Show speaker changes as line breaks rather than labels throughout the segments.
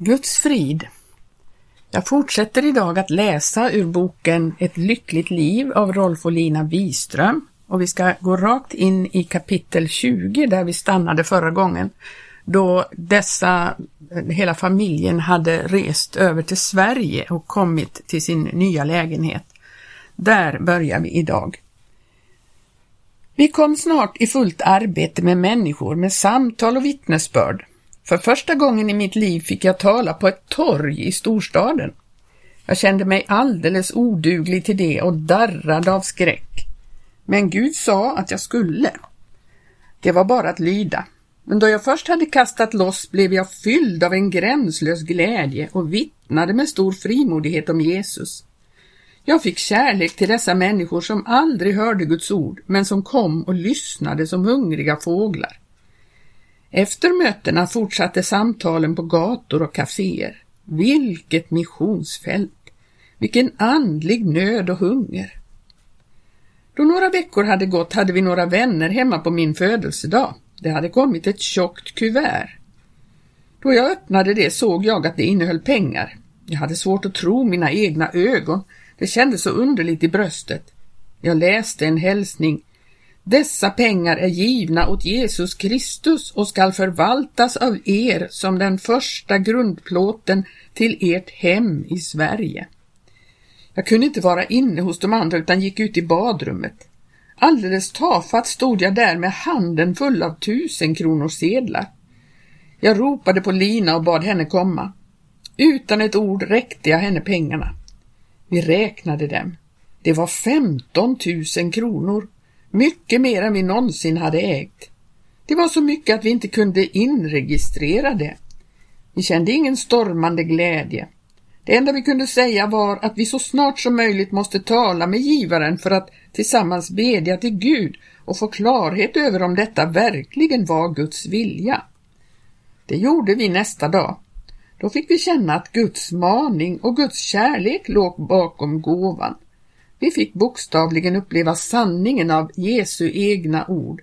Guds frid. Jag fortsätter idag att läsa ur boken Ett lyckligt liv av Rolf och Lina Wiström och vi ska gå rakt in i kapitel 20 där vi stannade förra gången då dessa, eh, hela familjen hade rest över till Sverige och kommit till sin nya lägenhet. Där börjar vi idag. Vi kom snart i fullt arbete med människor med samtal och vittnesbörd för första gången i mitt liv fick jag tala på ett torg i storstaden. Jag kände mig alldeles oduglig till det och darrade av skräck. Men Gud sa att jag skulle. Det var bara att lyda. Men då jag först hade kastat loss blev jag fylld av en gränslös glädje och vittnade med stor frimodighet om Jesus. Jag fick kärlek till dessa människor som aldrig hörde Guds ord, men som kom och lyssnade som hungriga fåglar. Efter mötena fortsatte samtalen på gator och kaféer. Vilket missionsfält! Vilken andlig nöd och hunger! Då några veckor hade gått hade vi några vänner hemma på min födelsedag. Det hade kommit ett tjockt kuvert. Då jag öppnade det såg jag att det innehöll pengar. Jag hade svårt att tro mina egna ögon. Det kändes så underligt i bröstet. Jag läste en hälsning dessa pengar är givna åt Jesus Kristus och skall förvaltas av er som den första grundplåten till ert hem i Sverige. Jag kunde inte vara inne hos de andra utan gick ut i badrummet. Alldeles tafatt stod jag där med handen full av tusen kronors sedlar. Jag ropade på Lina och bad henne komma. Utan ett ord räckte jag henne pengarna. Vi räknade dem. Det var femton tusen kronor mycket mer än vi någonsin hade ägt. Det var så mycket att vi inte kunde inregistrera det. Vi kände ingen stormande glädje. Det enda vi kunde säga var att vi så snart som möjligt måste tala med givaren för att tillsammans bedja till Gud och få klarhet över om detta verkligen var Guds vilja. Det gjorde vi nästa dag. Då fick vi känna att Guds maning och Guds kärlek låg bakom gåvan. Vi fick bokstavligen uppleva sanningen av Jesu egna ord.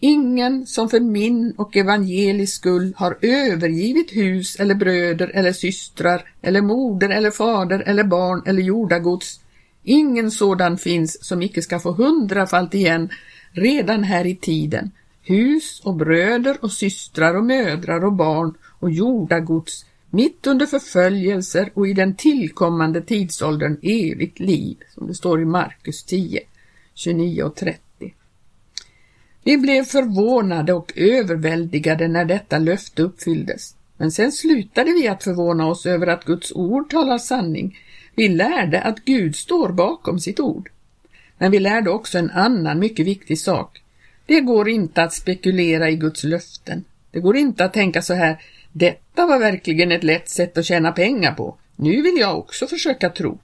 Ingen som för min och evangelisk skull har övergivit hus eller bröder eller systrar eller moder eller fader eller barn eller jordagods. Ingen sådan finns som icke ska få hundrafalt igen redan här i tiden. Hus och bröder och systrar och mödrar och barn och jordagods mitt under förföljelser och i den tillkommande tidsåldern evigt liv, som det står i Markus 10, 29 och 30. Vi blev förvånade och överväldigade när detta löfte uppfylldes. Men sen slutade vi att förvåna oss över att Guds ord talar sanning. Vi lärde att Gud står bakom sitt ord. Men vi lärde också en annan mycket viktig sak. Det går inte att spekulera i Guds löften. Det går inte att tänka så här, detta var verkligen ett lätt sätt att tjäna pengar på. Nu vill jag också försöka tro.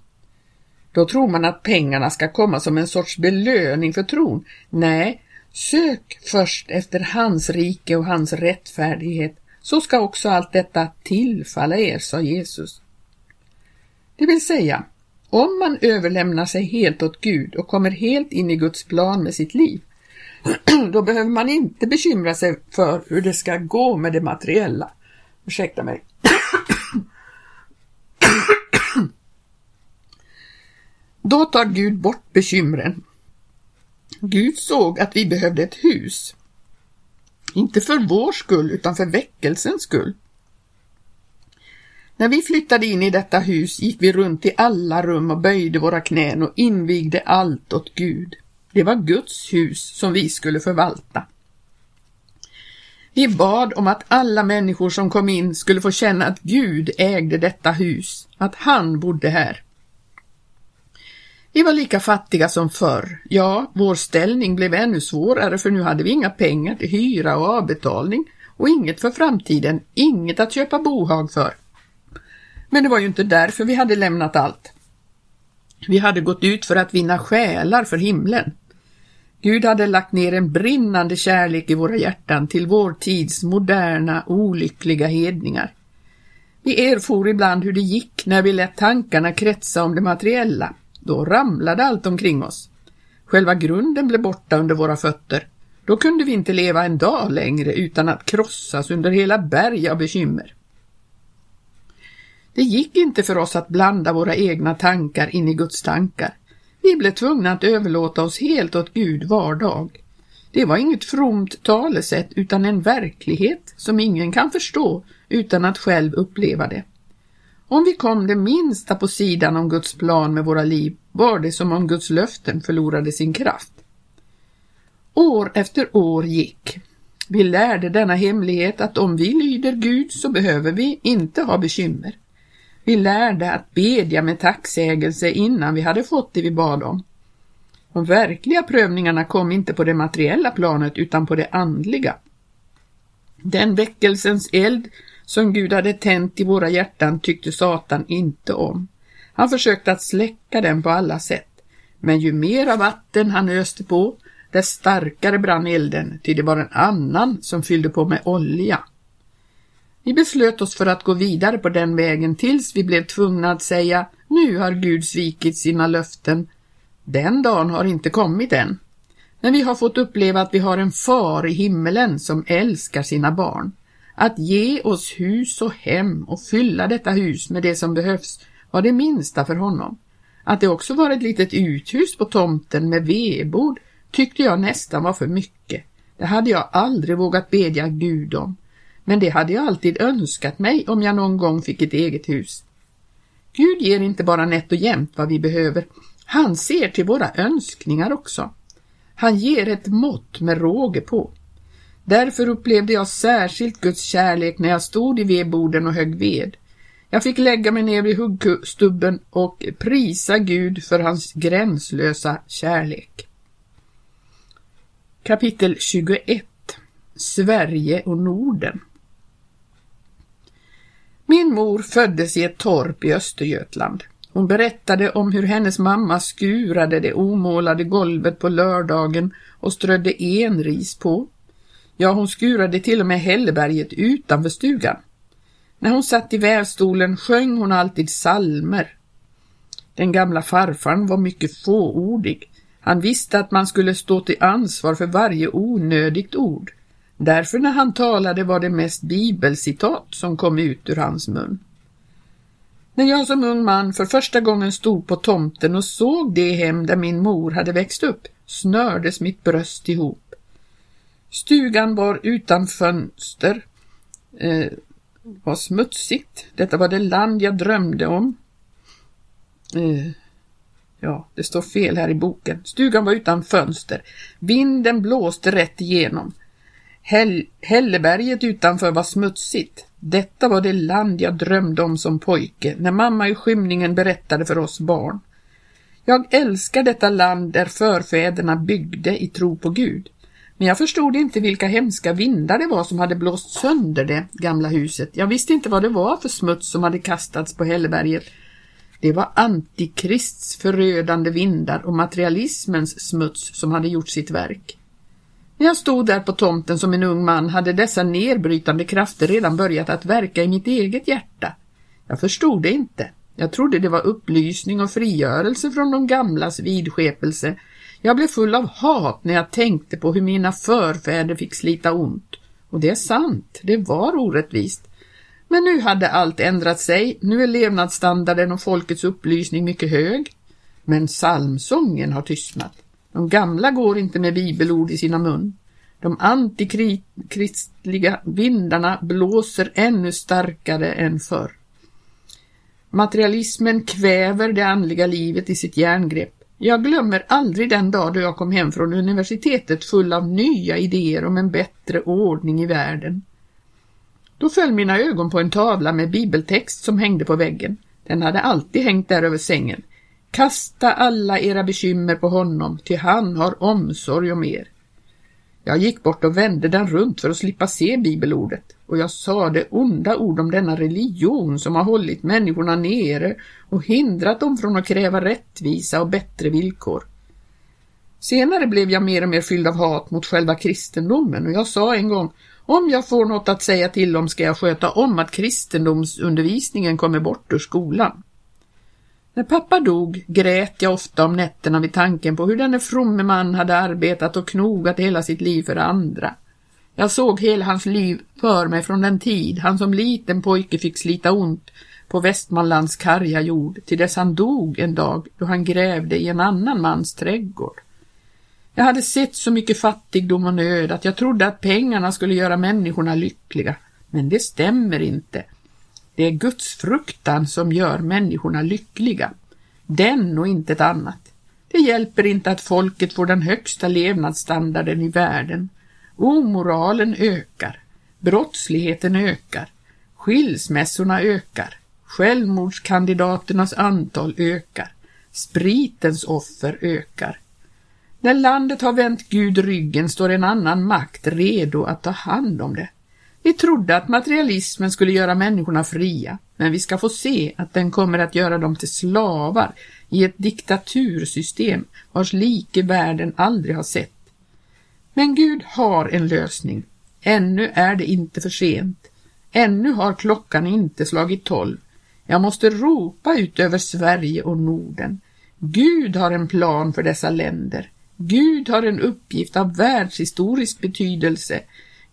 Då tror man att pengarna ska komma som en sorts belöning för tron. Nej, sök först efter hans rike och hans rättfärdighet, så ska också allt detta tillfalla er, sa Jesus. Det vill säga, om man överlämnar sig helt åt Gud och kommer helt in i Guds plan med sitt liv, då behöver man inte bekymra sig för hur det ska gå med det materiella. Ursäkta mig. Då tar Gud bort bekymren. Gud såg att vi behövde ett hus. Inte för vår skull utan för väckelsens skull. När vi flyttade in i detta hus gick vi runt i alla rum och böjde våra knän och invigde allt åt Gud. Det var Guds hus som vi skulle förvalta. Vi bad om att alla människor som kom in skulle få känna att Gud ägde detta hus, att han bodde här. Vi var lika fattiga som förr. Ja, vår ställning blev ännu svårare för nu hade vi inga pengar till hyra och avbetalning och inget för framtiden, inget att köpa bohag för. Men det var ju inte därför vi hade lämnat allt. Vi hade gått ut för att vinna själar för himlen. Gud hade lagt ner en brinnande kärlek i våra hjärtan till vår tids moderna, olyckliga hedningar. Vi erfor ibland hur det gick när vi lät tankarna kretsa om det materiella. Då ramlade allt omkring oss. Själva grunden blev borta under våra fötter. Då kunde vi inte leva en dag längre utan att krossas under hela berg av bekymmer. Det gick inte för oss att blanda våra egna tankar in i Guds tankar. Vi blev tvungna att överlåta oss helt åt Gud var dag. Det var inget fromt talesätt utan en verklighet som ingen kan förstå utan att själv uppleva det. Om vi kom det minsta på sidan om Guds plan med våra liv var det som om Guds löften förlorade sin kraft. År efter år gick. Vi lärde denna hemlighet att om vi lyder Gud så behöver vi inte ha bekymmer. Vi lärde att bedja med tacksägelse innan vi hade fått det vi bad om. De verkliga prövningarna kom inte på det materiella planet utan på det andliga. Den väckelsens eld som Gud hade tänt i våra hjärtan tyckte Satan inte om. Han försökte att släcka den på alla sätt. Men ju mera vatten han öste på, desto starkare brann elden, ty det var en annan som fyllde på med olja. Vi beslöt oss för att gå vidare på den vägen tills vi blev tvungna att säga nu har Gud svikit sina löften. Den dagen har inte kommit än. Men vi har fått uppleva att vi har en far i himmelen som älskar sina barn. Att ge oss hus och hem och fylla detta hus med det som behövs var det minsta för honom. Att det också var ett litet uthus på tomten med vedbord tyckte jag nästan var för mycket. Det hade jag aldrig vågat bedja Gud om. Men det hade jag alltid önskat mig om jag någon gång fick ett eget hus. Gud ger inte bara nätt och jämnt vad vi behöver. Han ser till våra önskningar också. Han ger ett mått med råge på. Därför upplevde jag särskilt Guds kärlek när jag stod i vedboden och högg ved. Jag fick lägga mig ner vid huggstubben och prisa Gud för hans gränslösa kärlek. Kapitel 21 Sverige och Norden min mor föddes i ett torp i Östergötland. Hon berättade om hur hennes mamma skurade det omålade golvet på lördagen och strödde enris på. Ja, hon skurade till och med hälleberget utanför stugan. När hon satt i vävstolen sjöng hon alltid salmer. Den gamla farfarn var mycket fåordig. Han visste att man skulle stå till ansvar för varje onödigt ord. Därför när han talade var det mest bibelcitat som kom ut ur hans mun. När jag som ung man för första gången stod på tomten och såg det hem där min mor hade växt upp snördes mitt bröst ihop. Stugan var utan fönster, eh, var smutsigt. Detta var det land jag drömde om. Eh, ja, det står fel här i boken. Stugan var utan fönster. Vinden blåste rätt igenom. Hell Hälleberget utanför var smutsigt. Detta var det land jag drömde om som pojke när mamma i skymningen berättade för oss barn. Jag älskar detta land där förfäderna byggde i tro på Gud. Men jag förstod inte vilka hemska vindar det var som hade blåst sönder det gamla huset. Jag visste inte vad det var för smuts som hade kastats på Hälleberget. Det var antikrists förödande vindar och materialismens smuts som hade gjort sitt verk. När jag stod där på tomten som en ung man hade dessa nedbrytande krafter redan börjat att verka i mitt eget hjärta. Jag förstod det inte. Jag trodde det var upplysning och frigörelse från de gamlas vidskepelse. Jag blev full av hat när jag tänkte på hur mina förfäder fick slita ont. Och det är sant, det var orättvist. Men nu hade allt ändrat sig, nu är levnadsstandarden och folkets upplysning mycket hög. Men psalmsången har tystnat. De gamla går inte med bibelord i sina mun. De antikristliga vindarna blåser ännu starkare än förr. Materialismen kväver det andliga livet i sitt järngrepp. Jag glömmer aldrig den dag då jag kom hem från universitetet full av nya idéer om en bättre ordning i världen. Då föll mina ögon på en tavla med bibeltext som hängde på väggen. Den hade alltid hängt där över sängen. Kasta alla era bekymmer på honom, ty han har omsorg om er. Jag gick bort och vände den runt för att slippa se bibelordet och jag sade onda ord om denna religion som har hållit människorna nere och hindrat dem från att kräva rättvisa och bättre villkor. Senare blev jag mer och mer fylld av hat mot själva kristendomen och jag sa en gång om jag får något att säga till om ska jag sköta om att kristendomsundervisningen kommer bort ur skolan. När pappa dog grät jag ofta om nätterna vid tanken på hur denne fromme man hade arbetat och knogat hela sitt liv för andra. Jag såg hela hans liv för mig från den tid han som liten pojke fick slita ont på Västmanlands karga jord till dess han dog en dag då han grävde i en annan mans trädgård. Jag hade sett så mycket fattigdom och nöd att jag trodde att pengarna skulle göra människorna lyckliga. Men det stämmer inte. Det är Guds fruktan som gör människorna lyckliga. Den och intet annat. Det hjälper inte att folket får den högsta levnadsstandarden i världen. Omoralen ökar. Brottsligheten ökar. Skilsmässorna ökar. Självmordskandidaternas antal ökar. Spritens offer ökar. När landet har vänt Gud ryggen står en annan makt redo att ta hand om det. Vi trodde att materialismen skulle göra människorna fria, men vi ska få se att den kommer att göra dem till slavar i ett diktatursystem vars like världen aldrig har sett. Men Gud har en lösning. Ännu är det inte för sent. Ännu har klockan inte slagit tolv. Jag måste ropa ut över Sverige och Norden. Gud har en plan för dessa länder. Gud har en uppgift av världshistorisk betydelse.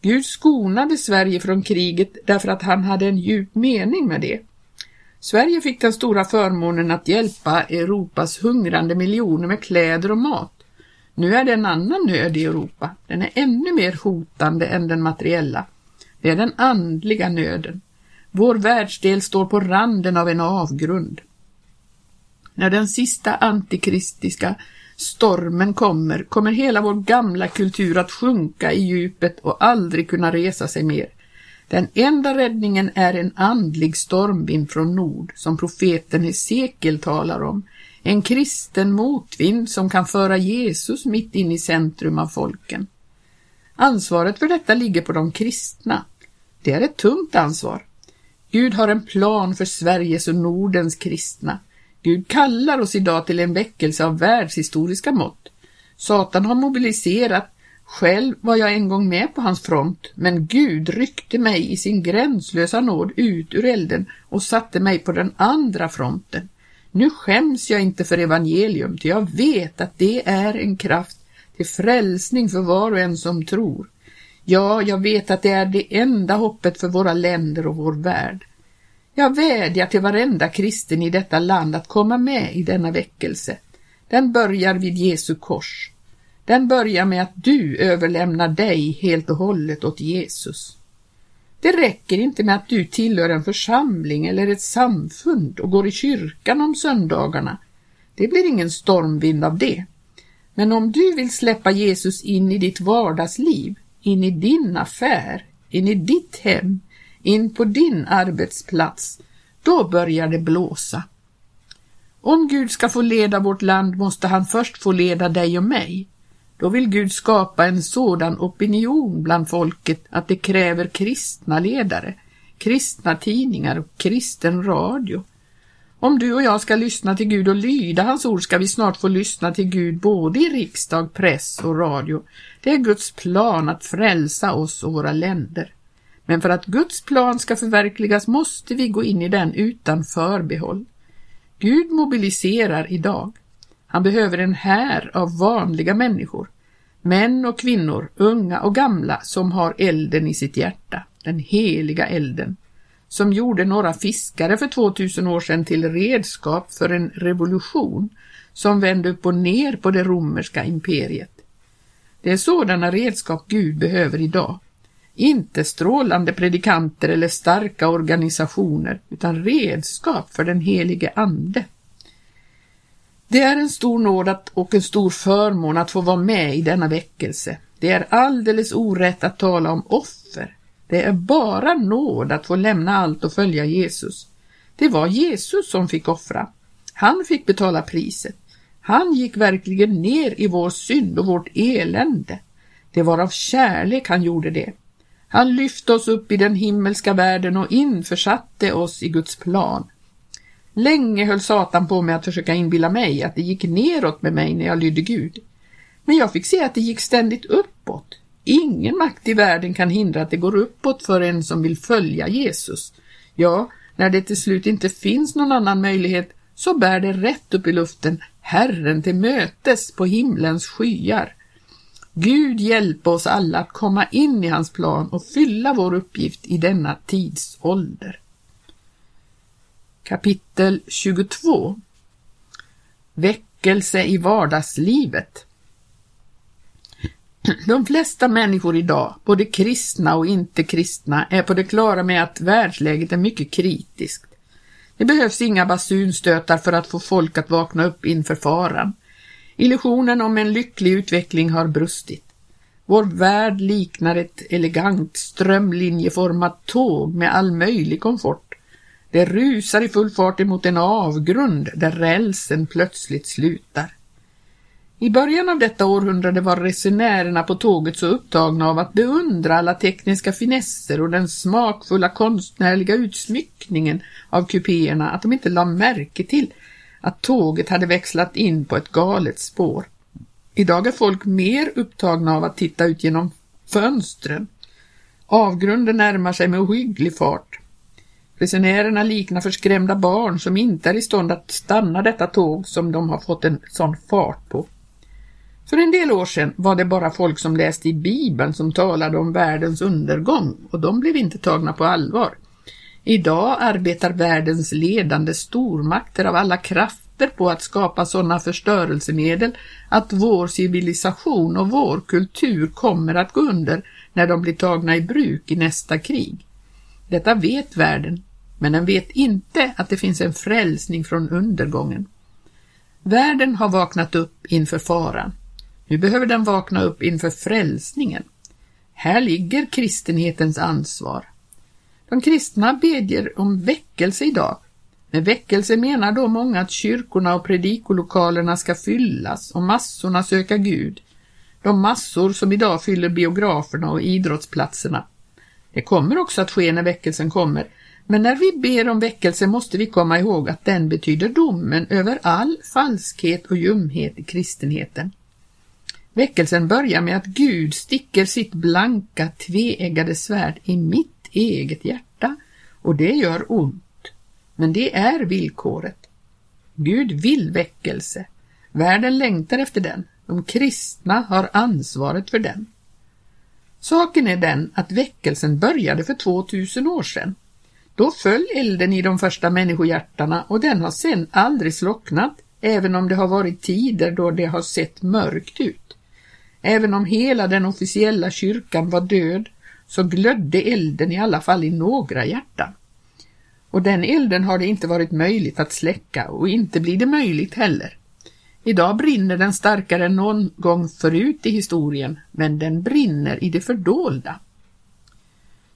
Gud skonade Sverige från kriget därför att han hade en djup mening med det. Sverige fick den stora förmånen att hjälpa Europas hungrande miljoner med kläder och mat. Nu är det en annan nöd i Europa. Den är ännu mer hotande än den materiella. Det är den andliga nöden. Vår världsdel står på randen av en avgrund. När den sista antikristiska stormen kommer, kommer hela vår gamla kultur att sjunka i djupet och aldrig kunna resa sig mer. Den enda räddningen är en andlig stormvind från nord som profeten Hesekiel talar om. En kristen motvind som kan föra Jesus mitt in i centrum av folken. Ansvaret för detta ligger på de kristna. Det är ett tungt ansvar. Gud har en plan för Sveriges och Nordens kristna. Gud kallar oss idag till en väckelse av världshistoriska mått. Satan har mobiliserat själv var jag en gång med på hans front, men Gud ryckte mig i sin gränslösa nåd ut ur elden och satte mig på den andra fronten. Nu skäms jag inte för evangelium, ty jag vet att det är en kraft till frälsning för var och en som tror. Ja, jag vet att det är det enda hoppet för våra länder och vår värld. Jag vädjar till varenda kristen i detta land att komma med i denna väckelse. Den börjar vid Jesu kors. Den börjar med att du överlämnar dig helt och hållet åt Jesus. Det räcker inte med att du tillhör en församling eller ett samfund och går i kyrkan om söndagarna. Det blir ingen stormvind av det. Men om du vill släppa Jesus in i ditt vardagsliv, in i din affär, in i ditt hem, in på din arbetsplats, då börjar det blåsa. Om Gud ska få leda vårt land måste han först få leda dig och mig. Då vill Gud skapa en sådan opinion bland folket att det kräver kristna ledare, kristna tidningar och kristen radio. Om du och jag ska lyssna till Gud och lyda hans ord ska vi snart få lyssna till Gud både i riksdag, press och radio. Det är Guds plan att frälsa oss och våra länder. Men för att Guds plan ska förverkligas måste vi gå in i den utan förbehåll. Gud mobiliserar idag. Han behöver en här av vanliga människor, män och kvinnor, unga och gamla som har elden i sitt hjärta, den heliga elden, som gjorde några fiskare för 2000 år sedan till redskap för en revolution som vände upp och ner på det romerska imperiet. Det är sådana redskap Gud behöver idag. Inte strålande predikanter eller starka organisationer, utan redskap för den helige Ande. Det är en stor nåd att, och en stor förmån att få vara med i denna väckelse. Det är alldeles orätt att tala om offer. Det är bara nåd att få lämna allt och följa Jesus. Det var Jesus som fick offra. Han fick betala priset. Han gick verkligen ner i vår synd och vårt elände. Det var av kärlek han gjorde det. Han lyfte oss upp i den himmelska världen och införsatte oss i Guds plan. Länge höll Satan på med att försöka inbilla mig att det gick neråt med mig när jag lydde Gud. Men jag fick se att det gick ständigt uppåt. Ingen makt i världen kan hindra att det går uppåt för en som vill följa Jesus. Ja, när det till slut inte finns någon annan möjlighet så bär det rätt upp i luften Herren till mötes på himlens skyar. Gud hjälp oss alla att komma in i hans plan och fylla vår uppgift i denna tidsålder. Kapitel 22 Väckelse i vardagslivet De flesta människor idag, både kristna och inte kristna, är på det klara med att världsläget är mycket kritiskt. Det behövs inga basunstötar för att få folk att vakna upp inför faran. Illusionen om en lycklig utveckling har brustit. Vår värld liknar ett elegant strömlinjeformat tåg med all möjlig komfort. Det rusar i full fart emot en avgrund där rälsen plötsligt slutar. I början av detta århundrade var resenärerna på tåget så upptagna av att beundra alla tekniska finesser och den smakfulla konstnärliga utsmyckningen av kupéerna att de inte lade märke till att tåget hade växlat in på ett galet spår. Idag är folk mer upptagna av att titta ut genom fönstren. Avgrunden närmar sig med ohygglig fart. Resenärerna liknar förskrämda barn som inte är i stånd att stanna detta tåg som de har fått en sån fart på. För en del år sedan var det bara folk som läste i Bibeln som talade om världens undergång och de blev inte tagna på allvar. Idag arbetar världens ledande stormakter av alla krafter på att skapa sådana förstörelsemedel att vår civilisation och vår kultur kommer att gå under när de blir tagna i bruk i nästa krig. Detta vet världen, men den vet inte att det finns en frälsning från undergången. Världen har vaknat upp inför faran. Nu behöver den vakna upp inför frälsningen. Här ligger kristenhetens ansvar. De kristna bedjer om väckelse idag. Med väckelse menar då många att kyrkorna och predikolokalerna ska fyllas och massorna söka Gud. De massor som idag fyller biograferna och idrottsplatserna. Det kommer också att ske när väckelsen kommer, men när vi ber om väckelse måste vi komma ihåg att den betyder domen över all falskhet och ljumhet i kristenheten. Väckelsen börjar med att Gud sticker sitt blanka tveeggade svärd i mitt eget hjärta och det gör ont. Men det är villkoret. Gud vill väckelse. Världen längtar efter den. De kristna har ansvaret för den. Saken är den att väckelsen började för 2000 år sedan. Då föll elden i de första människohjärtana och den har sedan aldrig slocknat, även om det har varit tider då det har sett mörkt ut. Även om hela den officiella kyrkan var död så glödde elden i alla fall i några hjärtan. Och den elden har det inte varit möjligt att släcka och inte blir det möjligt heller. Idag brinner den starkare än någon gång förut i historien, men den brinner i det fördolda.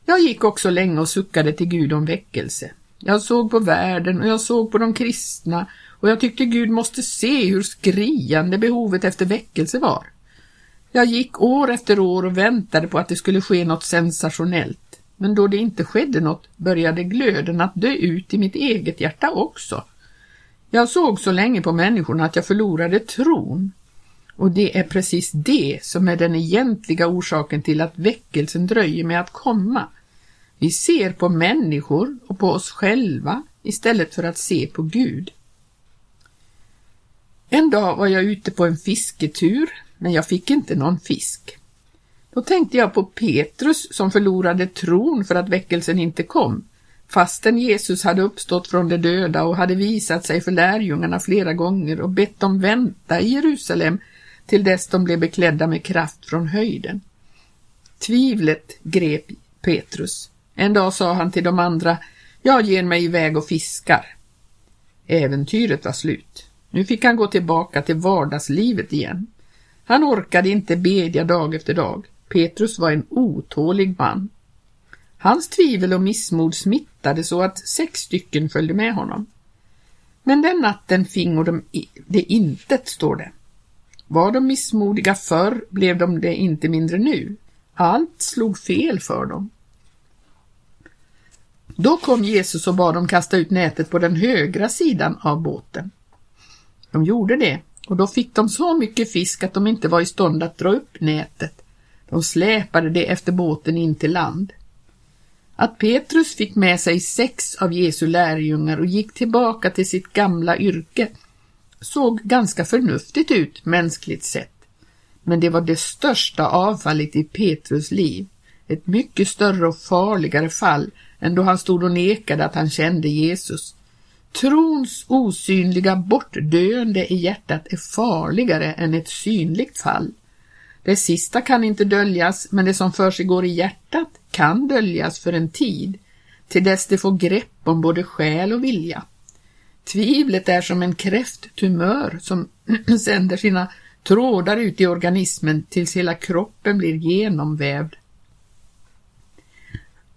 Jag gick också länge och suckade till Gud om väckelse. Jag såg på världen och jag såg på de kristna och jag tyckte Gud måste se hur skriande behovet efter väckelse var. Jag gick år efter år och väntade på att det skulle ske något sensationellt, men då det inte skedde något började glöden att dö ut i mitt eget hjärta också. Jag såg så länge på människorna att jag förlorade tron. Och det är precis det som är den egentliga orsaken till att väckelsen dröjer med att komma. Vi ser på människor och på oss själva istället för att se på Gud. En dag var jag ute på en fisketur men jag fick inte någon fisk. Då tänkte jag på Petrus som förlorade tron för att väckelsen inte kom, fastän Jesus hade uppstått från de döda och hade visat sig för lärjungarna flera gånger och bett dem vänta i Jerusalem till dess de blev beklädda med kraft från höjden. Tvivlet grep Petrus. En dag sa han till de andra, jag ger mig iväg och fiskar. Äventyret var slut. Nu fick han gå tillbaka till vardagslivet igen. Han orkade inte bedja dag efter dag. Petrus var en otålig man. Hans tvivel och missmod smittade så att sex stycken följde med honom. Men den natten fingo de det intet, står det. Var de missmodiga förr blev de det inte mindre nu. Allt slog fel för dem. Då kom Jesus och bad dem kasta ut nätet på den högra sidan av båten. De gjorde det och då fick de så mycket fisk att de inte var i stånd att dra upp nätet. De släpade det efter båten in till land. Att Petrus fick med sig sex av Jesu lärjungar och gick tillbaka till sitt gamla yrke såg ganska förnuftigt ut mänskligt sett. men det var det största avfallet i Petrus liv. Ett mycket större och farligare fall än då han stod och nekade att han kände Jesus. Trons osynliga bortdöende i hjärtat är farligare än ett synligt fall. Det sista kan inte döljas, men det som för sig går i hjärtat kan döljas för en tid, till dess det får grepp om både själ och vilja. Tvivlet är som en kräfttumör som sänder sina trådar ut i organismen tills hela kroppen blir genomvävd.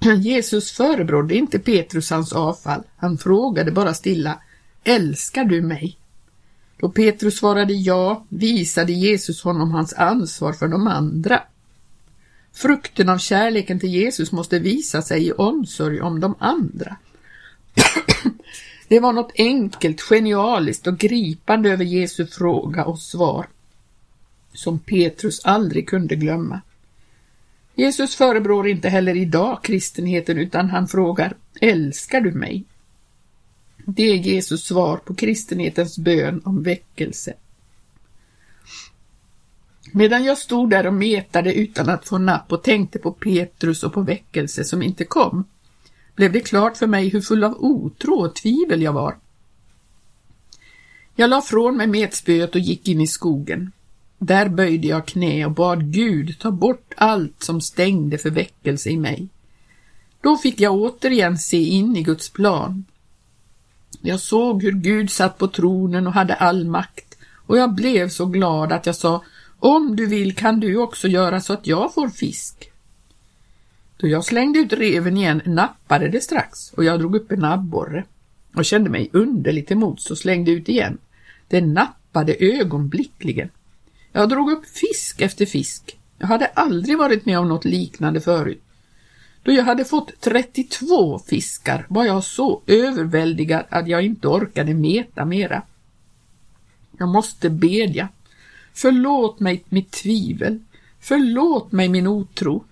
Jesus förebrådde inte Petrus hans avfall. Han frågade bara stilla, älskar du mig? Då Petrus svarade ja visade Jesus honom hans ansvar för de andra. Frukten av kärleken till Jesus måste visa sig i omsorg om de andra. Det var något enkelt, genialiskt och gripande över Jesu fråga och svar som Petrus aldrig kunde glömma. Jesus förebrår inte heller idag kristenheten utan han frågar Älskar du mig? Det är Jesus svar på kristenhetens bön om väckelse. Medan jag stod där och metade utan att få napp och tänkte på Petrus och på väckelse som inte kom, blev det klart för mig hur full av otro och tvivel jag var. Jag la från mig metspöet och gick in i skogen. Där böjde jag knä och bad Gud ta bort allt som stängde för väckelse i mig. Då fick jag återigen se in i Guds plan. Jag såg hur Gud satt på tronen och hade all makt och jag blev så glad att jag sa om du vill kan du också göra så att jag får fisk. Då jag slängde ut reven igen nappade det strax och jag drog upp en abborre och kände mig underligt emot så slängde ut igen. Det nappade ögonblickligen. Jag drog upp fisk efter fisk. Jag hade aldrig varit med om något liknande förut. Då jag hade fått 32 fiskar var jag så överväldigad att jag inte orkade meta mera. Jag måste bedja. Förlåt mig mitt tvivel. Förlåt mig min otro.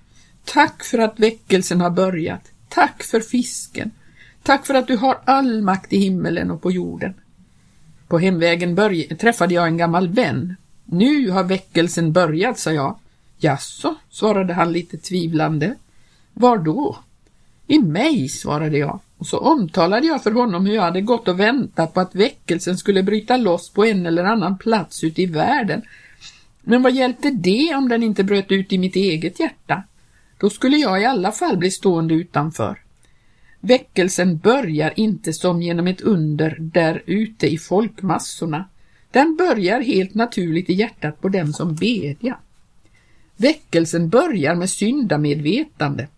Tack för att väckelsen har börjat. Tack för fisken. Tack för att du har all makt i himmelen och på jorden. På hemvägen träffade jag en gammal vän nu har väckelsen börjat, sa jag. Jaså, svarade han lite tvivlande. Var då? I mig, svarade jag, och så omtalade jag för honom hur jag hade gått och väntat på att väckelsen skulle bryta loss på en eller annan plats ute i världen. Men vad hjälpte det om den inte bröt ut i mitt eget hjärta? Då skulle jag i alla fall bli stående utanför. Väckelsen börjar inte som genom ett under där ute i folkmassorna. Den börjar helt naturligt i hjärtat på den som bedjar. Väckelsen börjar med syndamedvetande.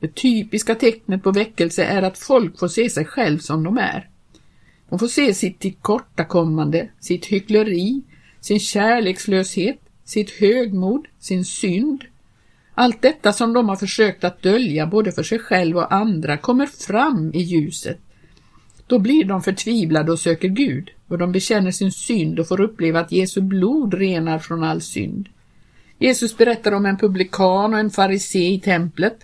Det typiska tecknet på väckelse är att folk får se sig själv som de är. De får se sitt tillkortakommande, sitt hyckleri, sin kärlekslöshet, sitt högmod, sin synd. Allt detta som de har försökt att dölja både för sig själv och andra kommer fram i ljuset. Då blir de förtvivlade och söker Gud och de bekänner sin synd och får uppleva att Jesu blod renar från all synd. Jesus berättar om en publikan och en farisé i templet.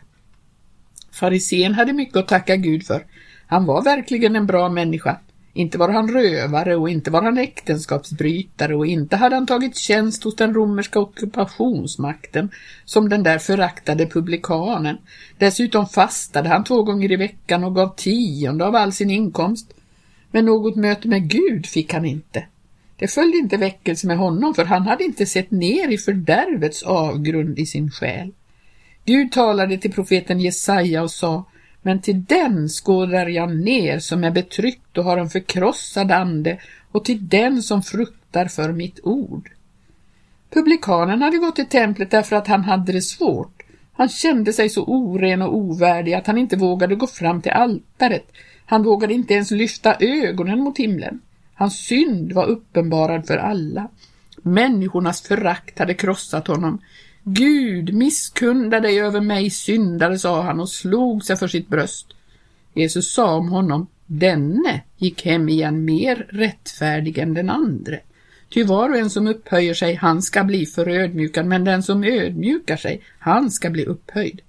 Farisén hade mycket att tacka Gud för. Han var verkligen en bra människa. Inte var han rövare och inte var han äktenskapsbrytare och inte hade han tagit tjänst hos den romerska ockupationsmakten som den där föraktade publikanen. Dessutom fastade han två gånger i veckan och gav tionde av all sin inkomst. Men något möte med Gud fick han inte. Det följde inte väckelse med honom för han hade inte sett ner i fördärvets avgrund i sin själ. Gud talade till profeten Jesaja och sa men till den skådar jag ner som är betryckt och har en förkrossad ande och till den som fruktar för mitt ord. Publikanen hade gått till templet därför att han hade det svårt. Han kände sig så oren och ovärdig att han inte vågade gå fram till altaret. Han vågade inte ens lyfta ögonen mot himlen. Hans synd var uppenbarad för alla. Människornas förakt hade krossat honom. Gud, misskunda dig över mig syndare, sa han och slog sig för sitt bröst. Jesus sa om honom, denne gick hem igen mer rättfärdig än den andre. Ty var och en som upphöjer sig, han ska bli förödmjukad, men den som ödmjukar sig, han ska bli upphöjd.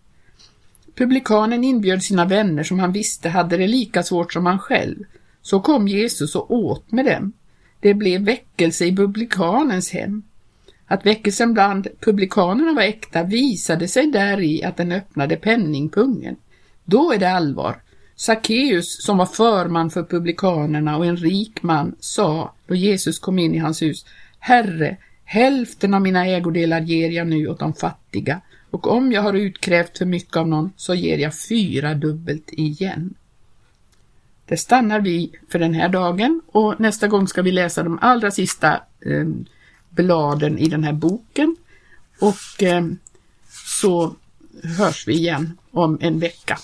Publikanen inbjöd sina vänner som han visste hade det lika svårt som han själv. Så kom Jesus och åt med dem. Det blev väckelse i publikanens hem. Att väckelsen bland publikanerna var äkta visade sig däri att den öppnade penningpungen. Då är det allvar. Sackeus, som var förman för publikanerna och en rik man, sa då Jesus kom in i hans hus, Herre, hälften av mina ägodelar ger jag nu åt de fattiga och om jag har utkrävt för mycket av någon så ger jag fyra dubbelt igen. Det stannar vi för den här dagen och nästa gång ska vi läsa de allra sista eh, bladen i den här boken och eh, så hörs vi igen om en vecka.